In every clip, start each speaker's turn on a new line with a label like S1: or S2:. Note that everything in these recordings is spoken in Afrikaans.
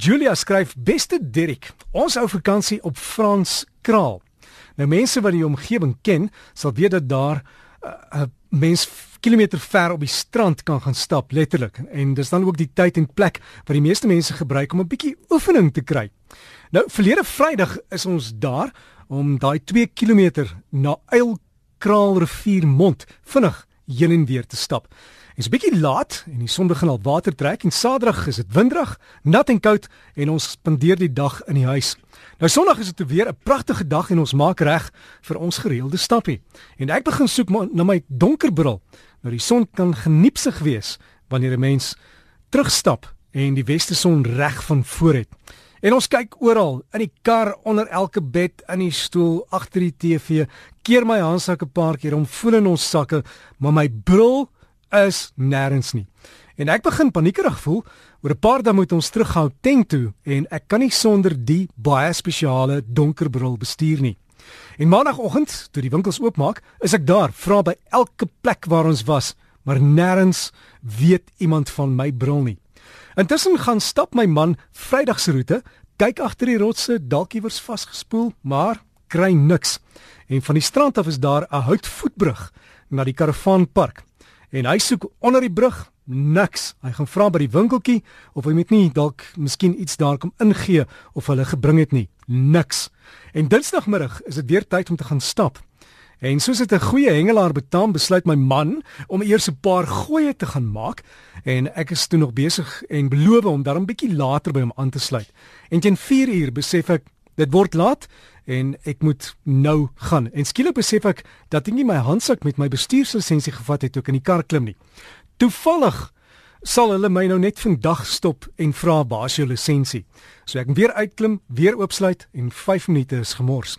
S1: Julia skryf: "Beste Dirk, ons hou vakansie op Frans Kraal. Nou mense wat die omgewing ken, sal weet dat daar 'n uh, mens kilometer ver op die strand kan gaan stap letterlik en dis dan ook die tyd en plek wat die meeste mense gebruik om 'n bietjie oefening te kry. Nou verlede Vrydag is ons daar om daai 2 km na Uilkraal rivier mond vinnig heen en weer te stap. Dit's 'n bietjie laat en die son begin al water trek en Saterdag is dit winderig, nat en koud en ons spandeer die dag in die huis. Nou Sondag is dit weer 'n pragtige dag en ons maak reg vir ons gereelde stappie. En ek begin soek na my donker bril. Nou die son kan geniepsig wees wanneer 'n mens terugstap en die weste son reg van voor het. En ons kyk oral, in die kar, onder elke bed, in die stoel, agter die TV, keer my handsak 'n paar keer om voel in ons sakke, maar my bril is nêrens nie. En ek begin paniekerig voel oor 'n paar dae moet ons terughou tent toe en ek kan nie sonder die baie spesiale donker bril bestuur nie. En maandagooggend, toe die winkels oopmaak, is ek daar, vra by elke plek waar ons was, maar nêrens weet iemand van my bril nie. Intussen gaan stap my man Vrydag se roete, kyk agter die rotse, dalk iewers vasgespoel, maar kry niks. En van die strand af is daar 'n houtvoetbrug na die karavaanpark en hy soek onder die brug niks. Hy gaan vra by die winkeltjie of hy met nie dalk miskien iets daar kom ingee of hulle gebring het nie. Niks. En Dinsdagmiddag is dit weer tyd om te gaan stap. En soos dit 'n goeie hengelaar betaam, besluit my man om eers 'n paar gooie te gaan maak en ek is toe nog besig en beloof om dan 'n bietjie later by hom aan te sluit. En teen 4 uur besef ek dit word laat en ek moet nou gaan. En skielik besef ek dat ek nie my handsak met my bestuurslisensie gevat het toe ek in die kar klim nie. Toevallig sal hulle my nou net vandag stop en vra baas jou lisensie. So ek moet weer uitklim, weer oopsluit en 5 minute is gemors.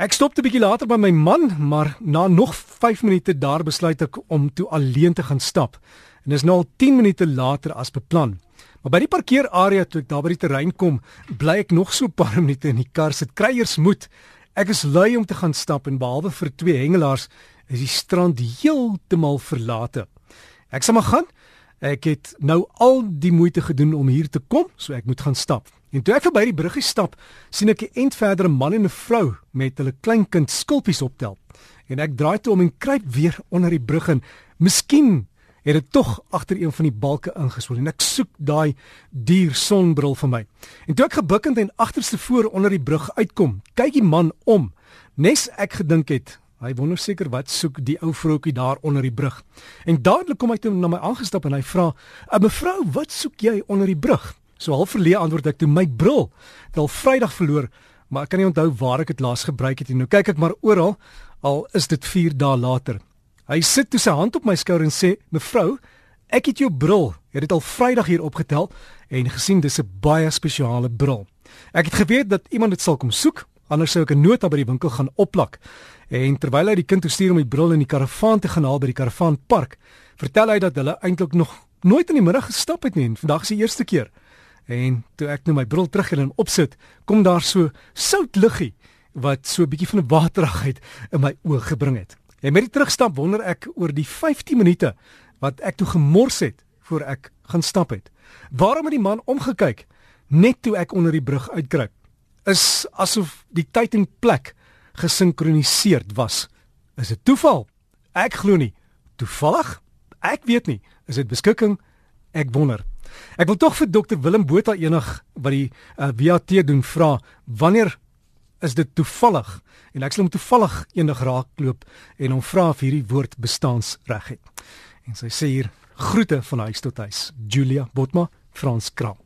S1: Ek stop 'n bietjie later by my man, maar na nog 5 minute daar besluit ek om toe alleen te gaan stap. En dis nou al 10 minute later as beplan. Maar by die parkeerarea toe ek daar by die terrein kom, bly ek nog so paar minute in die kar sit. Kryers moet. Ek is lui om te gaan stap en behalwe vir twee hengelaars is die strand heeltemal verlate. Ek sê maar gaan. Ek het nou al die moeite gedoen om hier te kom, so ek moet gaan stap. En toe ek verby die bruggie stap, sien ek 'n ent verder 'n man en 'n vrou met hulle kleinkind skulpies optel. En ek draai toe om en kruip weer onder die brug in. Miskien het dit tog agter een van die balke ingespoel en ek soek daai duur sonbril vir my. En toe ek gebukkend en agterste voor onder die brug uitkom, kyk die man om. Nes ek gedink het, hy wonder seker wat soek die ou vroutjie daar onder die brug. En dadelik kom hy toe na my aangestap en hy vra: "Mevrou, wat soek jy onder die brug?" So half verlee antwoord ek toe: "My bril. Dit al Vrydag verloor, maar ek kan nie onthou waar ek dit laas gebruik het nie. Nou kyk ek maar oral, al is dit 4 dae later." Hy sit toe sy hand op my skouer en sê: "Mevrou, ek het jou bril. Jy het dit al Vrydag hier opgetel en gesien dis 'n baie spesiale bril. Ek het geweet dat iemand dit sal kom soek, anders sou ek 'n nota by die winkel gaan opplak." En terwyl hy die kind toe stuur om die bril in die karavaan te gaan haal by die karavaanpark, vertel hy dat hulle eintlik nog nooit in die middag gestap het nie en vandag is die eerste keer. En toe ek nou my bril terug en opsit, kom daar so sout liggie wat so 'n bietjie van 'n waterigheid in my oë gebring het. En met die terugstap wonder ek oor die 15 minute wat ek toe gemors het voor ek gaan stap het. Waarom het die man omgekyk net toe ek onder die brug uitkruip? Is asof die tyd en plek gesinkroniseer was. Is dit toeval? Ek glo nie. Toevallig? Ek weet nie. Is dit beskikking? Ek wonder. Ek wil tog vir dokter Willem Botha enig wat die uh, eh, VAT doen vra wanneer is dit toevallig en ek sal hom toevallig eendag raakloop en hom vra of hierdie woord bestaansreg het. En sy sê hier groete van huis tot huis. Julia Botma, Frans Kraal.